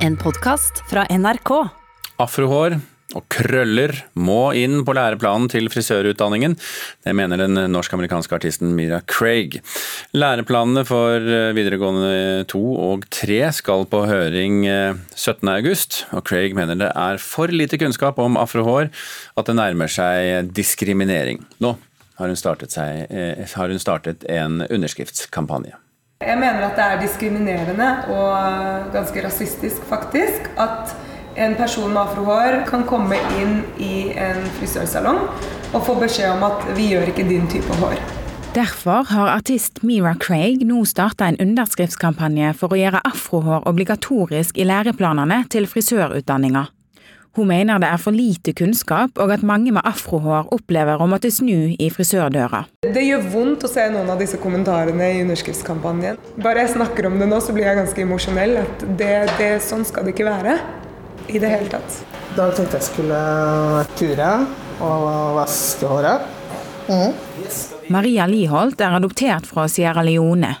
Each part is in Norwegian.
En podkast fra NRK. Afrohår og krøller må inn på læreplanen til frisørutdanningen. Det mener den norsk-amerikanske artisten Mira Craig. Læreplanene for eh, videregående to og tre skal på høring 17.8, og Craig mener det er for lite kunnskap om afrohår at det nærmer seg diskriminering. Nå har hun startet, seg, eh, har hun startet en underskriftskampanje. Jeg mener at det er diskriminerende og ganske rasistisk, faktisk, at en person med afrohår kan komme inn i en frisørsalong og få beskjed om at vi gjør ikke din type hår. Derfor har artist Mira Craig nå starta en underskriftskampanje for å gjøre afrohår obligatorisk i læreplanene til frisørutdanninga. Hun mener det er for lite kunnskap, og at mange med afrohår opplever å måtte snu i frisørdøra. Det gjør vondt å se noen av disse kommentarene i underskriftskampanjen. Bare jeg snakker om det nå, så blir jeg ganske emosjonell. At det, det, sånn skal det ikke være i det hele tatt. I dag tenkte jeg skulle ture og vaske håret. Mm. Maria Liholt er adoptert fra Sierra Leone.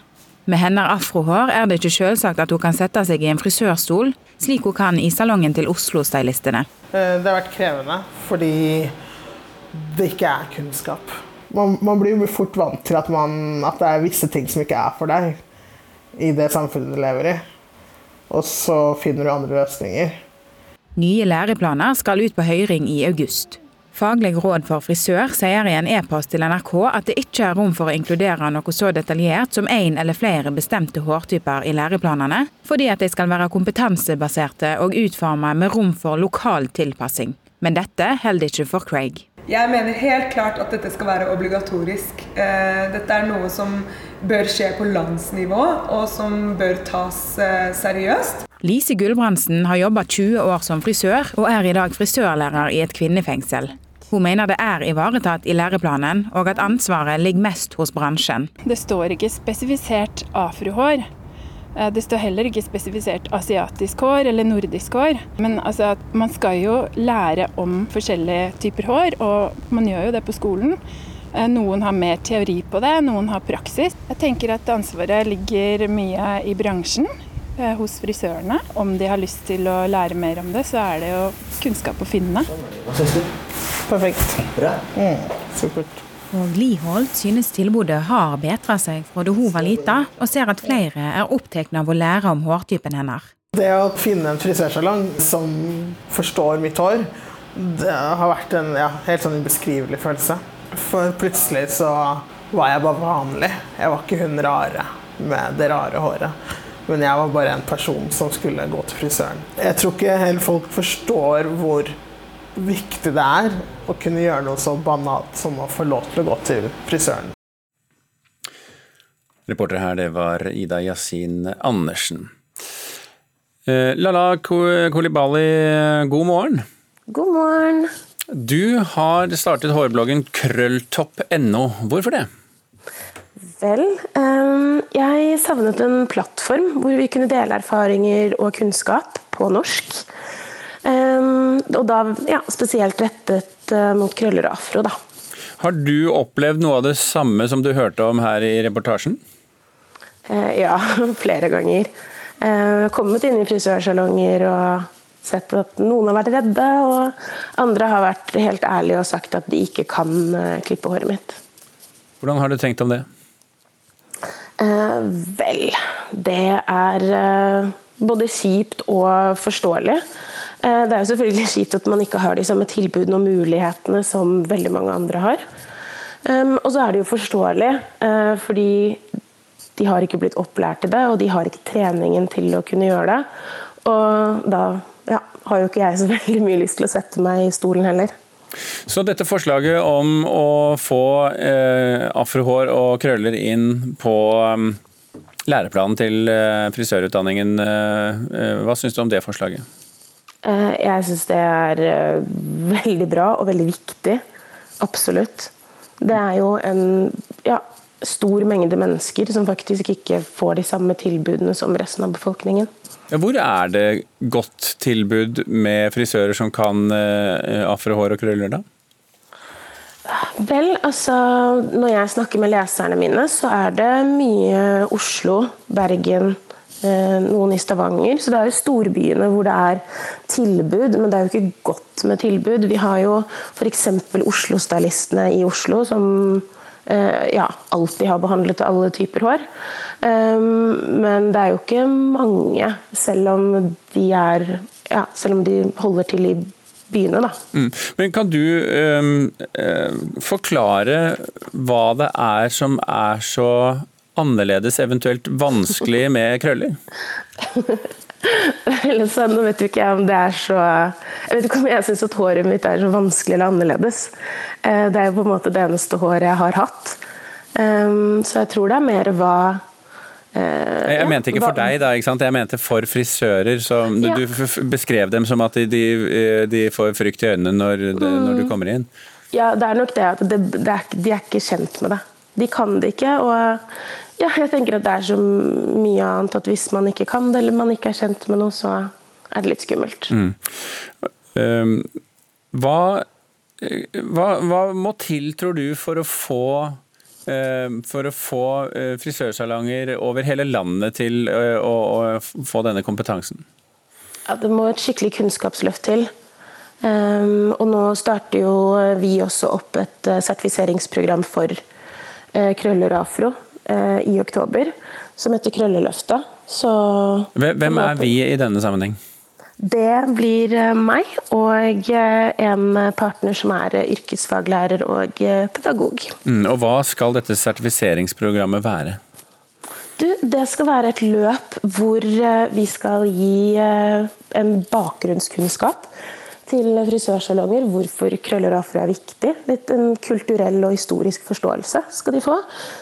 Med hennes afrohår er det ikke selvsagt at hun kan sette seg i en frisørstol, slik hun kan i salongen til Oslo-stylistene. Eh, det har vært krevende fordi det ikke er kunnskap. Man, man blir fort vant til at, man, at det er visse ting som ikke er for deg i det samfunnet du lever i. Og så finner du andre løsninger. Nye læreplaner skal ut på høring i august. Faglig råd for frisør sier i en e-post til NRK at det ikke er rom for å inkludere noe så detaljert som én eller flere bestemte hårtyper i læreplanene, fordi at de skal være kompetansebaserte og utformet med rom for lokal tilpassing. Men dette holder ikke for Craig. Jeg mener helt klart at dette skal være obligatorisk. Eh, dette er noe som bør skje på landsnivå, og som bør tas eh, seriøst. Lise Gulbrandsen har jobba 20 år som frisør, og er i dag frisørlærer i et kvinnefengsel. Hun mener det er ivaretatt i læreplanen, og at ansvaret ligger mest hos bransjen. Det står ikke spesifisert afrohår. Eh, det står heller ikke spesifisert asiatisk hår eller nordisk hår. Men altså, man skal jo lære om forskjellige typer hår, og man gjør jo det på skolen. Eh, noen har mer teori på det, noen har praksis. Jeg tenker at ansvaret ligger mye i bransjen, hos frisørene. Om de har lyst til å lære mer om det, så er det jo kunnskap å finne. Perfekt. Bra. Mm, supert. Og Liholt synes tilbudet har bedra seg fra da hun var lita, og ser at flere er opptatt av å lære om hårtypen hennes. Det å finne en frisørsalong som forstår mitt hår, det har vært en ja, helt sånn ubeskrivelig følelse. For plutselig så var jeg bare vanlig. Jeg var ikke hun rare med det rare håret. Men jeg var bare en person som skulle gå til frisøren. Jeg tror ikke helt folk forstår hvor viktig det er å kunne gjøre noe så banalt som å få lov til å gå til frisøren. Reporter her, det var Ida Yasin Andersen. Eh, Lala Kolibali, god morgen. God morgen. Du har startet hårbloggen krølltopp.no. Hvorfor det? Um, jeg savnet en plattform hvor vi kunne dele erfaringer og kunnskap på norsk. Og da ja, spesielt rettet uh, mot krøller og afro, da. Har du opplevd noe av det samme som du hørte om her i reportasjen? Uh, ja, flere ganger. Uh, kommet inn i frisørsalonger og sett at noen har vært redde, og andre har vært helt ærlige og sagt at de ikke kan klippe håret mitt. Hvordan har du tenkt om det? Eh, vel, det er eh, både kjipt og forståelig. Eh, det er jo selvfølgelig kjipt at man ikke har de samme tilbudene og mulighetene som veldig mange andre har. Um, og så er det jo forståelig, uh, fordi de har ikke blitt opplært til det, og de har ikke treningen til å kunne gjøre det. Og da ja, har jo ikke jeg så veldig mye lyst til å sette meg i stolen heller. Så dette forslaget om å få eh, afrohår og krøller inn på um, læreplanen til eh, frisørutdanningen, eh, eh hva syns du om det forslaget? Eh, jeg syns det er eh, veldig bra og veldig viktig. Absolutt. Det er jo en ja, stor mengde mennesker som faktisk ikke får de samme tilbudene som resten av befolkningen. Hvor er det godt tilbud med frisører som kan uh, afrohår og krøller, da? Vel, altså Når jeg snakker med leserne mine, så er det mye Oslo, Bergen, noen i Stavanger. Så det er jo storbyene hvor det er tilbud, men det er jo ikke godt med tilbud. Vi har jo f.eks. Oslo-stylistene i Oslo som ja, alltid har behandlet alle typer hår. Men det er jo ikke mange, selv om de, er, ja, selv om de holder til i byene. Da. Mm. Men kan du eh, forklare hva det er som er så annerledes, eventuelt vanskelig med krøller? så, nå vet ikke jeg om det er så Jeg vet ikke om jeg syns at håret mitt er så vanskelig eller annerledes. Det er jo på en måte det eneste håret jeg har hatt. Så jeg tror det er mer hva jeg ja, mente ikke for deg, da, ikke sant? jeg mente for frisører. Som, ja. Du beskrev dem som at de, de får frykt i øynene når, det, når, du kommer inn. Ja, det er nok det at det, det er, de er ikke kjent med det. De kan det ikke. Og ja, jeg tenker at det er så mye annet at hvis man ikke kan det, eller man ikke er kjent med noe, så er det litt skummelt. Mm. Um, hva, hva, hva må til, tror du, for å få Eh, for å få eh, frisørsalonger over hele landet til å, å, få denne kompetansen? Ja, det må et skikkelig kunnskapsløft til. Um, og nå starter jo vi også opp et sertifiseringsprogram for krøller og afro uh, i oktober, som heter Krølleløftet. Så Hvem er vi i denne sammenheng? Det blir eh, meg og eh, en partner som er eh, yrkesfaglærer og pedagog. Mm, og Hva skal dette sertifiseringsprogrammet være? Du, det skal være et løp hvor vi skal gi en bakgrunnskunnskap til frisørsalonger. Hvorfor krøller og afro er viktig. Litt en kulturell og historisk forståelse skal de få.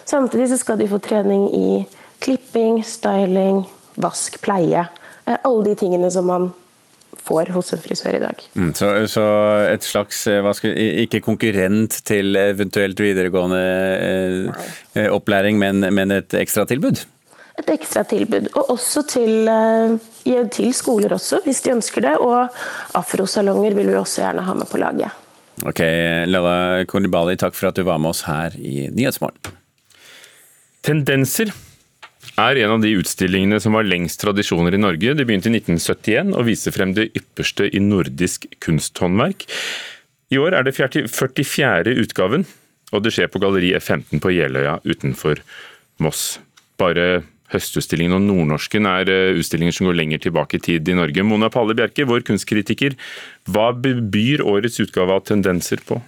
Samtidig skal de få trening i klipping, styling, vask, pleie. Alle de tingene som man får hos en frisør i dag. Mm, så, så, et slags, eh, skal, ikke konkurrent til eventuelt videregående eh, eh, opplæring, men, men et ekstratilbud? Et ekstratilbud, og også til, eh, til skoler også, hvis de ønsker det. Og afrosalonger vil vi også gjerne ha med på laget. Ok, Lella Kolibali, takk for at du var med oss her i Nyhetsmorgen. Tendenser er en av de utstillingene som har lengst tradisjoner i Norge. Det begynte i 1971 og viser frem det ypperste i nordisk kunsthåndverk. I år er det 44. utgaven, og det skjer på Galleri F15 på Jeløya utenfor Moss. Bare Høstutstillingen og Nordnorsken er eh, utstillinger som går lenger tilbake i tid i Norge. Mona Palle Bjerke, vår kunstkritiker, hva byr årets utgave av tendenser på?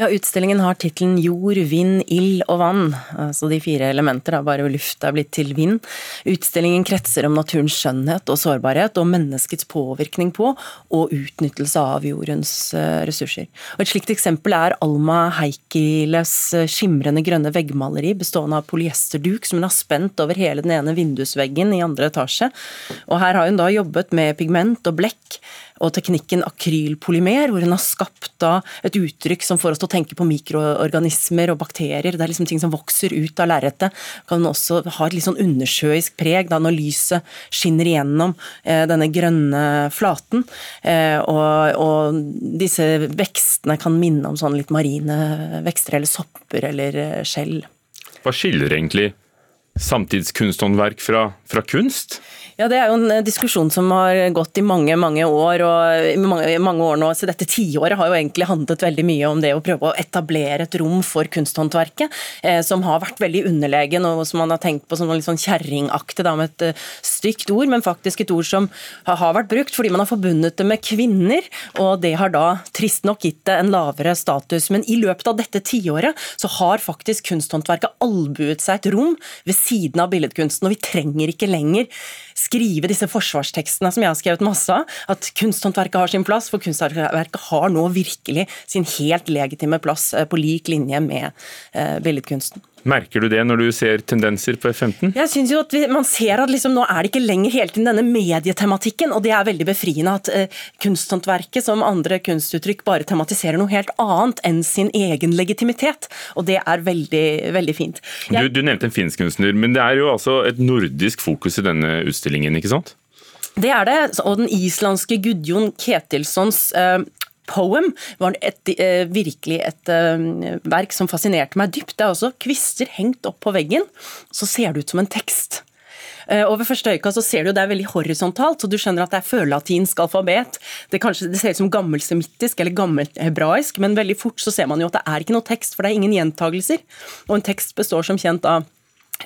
Ja, Utstillingen har tittelen Jord, vind, ild og vann. Altså de fire elementer, da, bare luft er blitt til vind. Utstillingen kretser om naturens skjønnhet og sårbarhet, og menneskets påvirkning på og utnyttelse av jordens eh, ressurser. Og et slikt eksempel er Alma Heikiles eh, skimrende grønne veggmaleri bestående av polyesterduk som hun har spent over hele den ene vindusveggen i andre etasje. Og her har hun da jobbet med pigment og blekk og teknikken akrylpolymer, hvor hun har skapt da et uttrykk som får oss til å tenke på mikroorganismer og bakterier. Det er liksom ting som vokser ut av lerretet. Kan også ha et litt sånn undersjøisk preg da når lyset skinner igjennom eh, denne grønne flaten. Eh, og, og, disse vekstene kan minne om sånn litt marine vekster eller sopper eller eh, skjell. Hva skiller egentlig samtidskunsthåndverk fra, fra kunst? Ja, Det er jo en eh, diskusjon som har gått i mange mange år. og mange, mange år nå, så Dette tiåret har jo egentlig handlet veldig mye om det å prøve å etablere et rom for kunsthåndverket, eh, som har vært veldig underlegen, og som man har tenkt på som litt sånn kjerringaktig, med et uh, stygt ord, men faktisk et ord som har, har vært brukt fordi man har forbundet det med kvinner, og det har da trist nok gitt det en lavere status. Men i løpet av dette tiåret så har faktisk kunsthåndverket albuet seg et rom ved siden av billedkunsten, og vi trenger ikke lenger skrive disse forsvarstekstene som jeg har skrevet masse av, at kunsthåndverket har sin plass, for kunsthåndverket har nå virkelig sin helt legitime plass eh, på lik linje med eh, billedkunsten. Merker du det når du ser tendenser på F15? Jeg synes jo at vi, Man ser at liksom, nå er det ikke lenger hele tiden denne medietematikken, og det er veldig befriende at eh, kunsthåndverket som andre kunstuttrykk bare tematiserer noe helt annet enn sin egen legitimitet. Og det er veldig, veldig fint. Jeg... Du, du nevnte en finsk kunstner, men det er jo altså et nordisk fokus i denne utstillingen, ikke sant? Det er det, og den islandske Gudjon Ketilssons uh, Poem var et, eh, virkelig et eh, verk som fascinerte meg dypt. Det er også kvister hengt opp på veggen. Så ser det ut som en tekst. Eh, og ved første øyekast så ser du det er veldig horisontalt, så du skjønner at det er førlatinsk alfabet. Det, kanskje, det ser ut som gammelsemittisk eller gammelhebraisk, men veldig fort så ser man jo at det er ikke noe tekst, for det er ingen gjentagelser. Og en tekst består som kjent av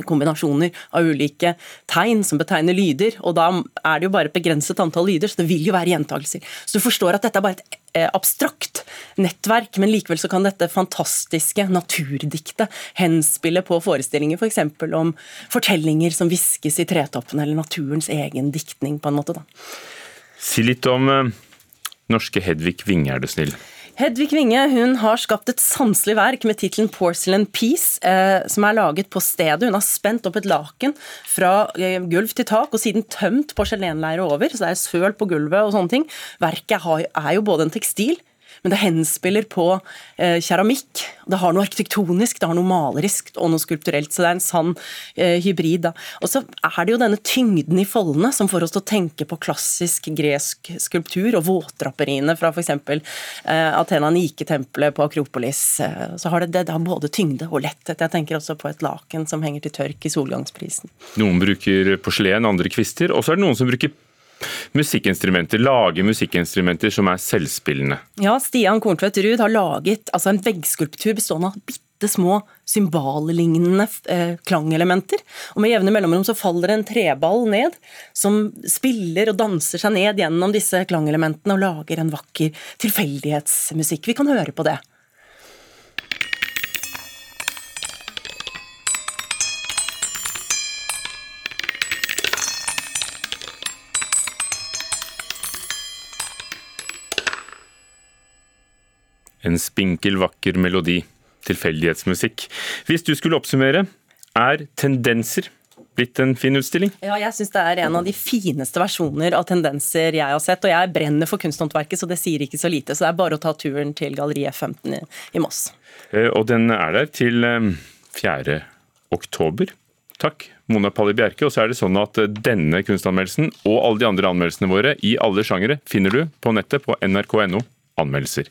kombinasjoner av ulike tegn som betegner lyder, og da er det jo bare et begrenset antall lyder, så det vil jo være gjentagelser. Så du forstår at dette er bare et eh, abstrakt nettverk, men likevel så kan dette fantastiske naturdiktet henspille på forestillinger f.eks. For om fortellinger som hviskes i tretoppene, eller naturens egen diktning, på en måte. da. Si litt om eh, norske Hedvig Winge, er du snill. Hedvig Winge hun har skapt et sanselig verk med tittelen 'Porcelain Piece', eh, som er laget på stedet. Hun har spent opp et laken fra eh, gulv til tak, og siden tømt porselenleire over, så det er søl på gulvet og sånne ting. Verket er jo både en tekstil, men det henspiller på eh, keramikk. Det har noe arkitektonisk, det har noe malerisk og noe skulpturelt. Så det er en sann eh, hybrid. Da. Og så er det jo denne tyngden i foldene som får oss til å tenke på klassisk gresk skulptur og våtdraperiene fra f.eks. Eh, Athena Nike-tempelet på Akropolis. Eh, så har det, det, det har både tyngde og letthet. Jeg tenker også på et laken som henger til tørk i solgangsprisen. Noen bruker porselen, andre kvister. Og så er det noen som bruker musikkinstrumenter, lage musikkinstrumenter som er selvspillende. Ja, Stian Korntvedt Ruud har laget altså en veggskulptur bestående av bitte små symballignende eh, klangelementer. Og Med jevne mellomrom så faller en treball ned, som spiller og danser seg ned gjennom disse klangelementene og lager en vakker tilfeldighetsmusikk. Vi kan høre på det. En spinkel, vakker melodi. Tilfeldighetsmusikk. Hvis du skulle oppsummere, er tendenser blitt en fin utstilling? Ja, jeg syns det er en av de fineste versjoner av tendenser jeg har sett. Og jeg brenner for kunsthåndverket, så det sier ikke så lite. Så det er bare å ta turen til Galleri F15 i Moss. Eh, og den er der til 4. Eh, oktober. Takk, Mona Palli Bjerke. Og så er det sånn at eh, denne kunstanmeldelsen og alle de andre anmeldelsene våre i alle sjangere finner du på nettet på nrk.no anmeldelser.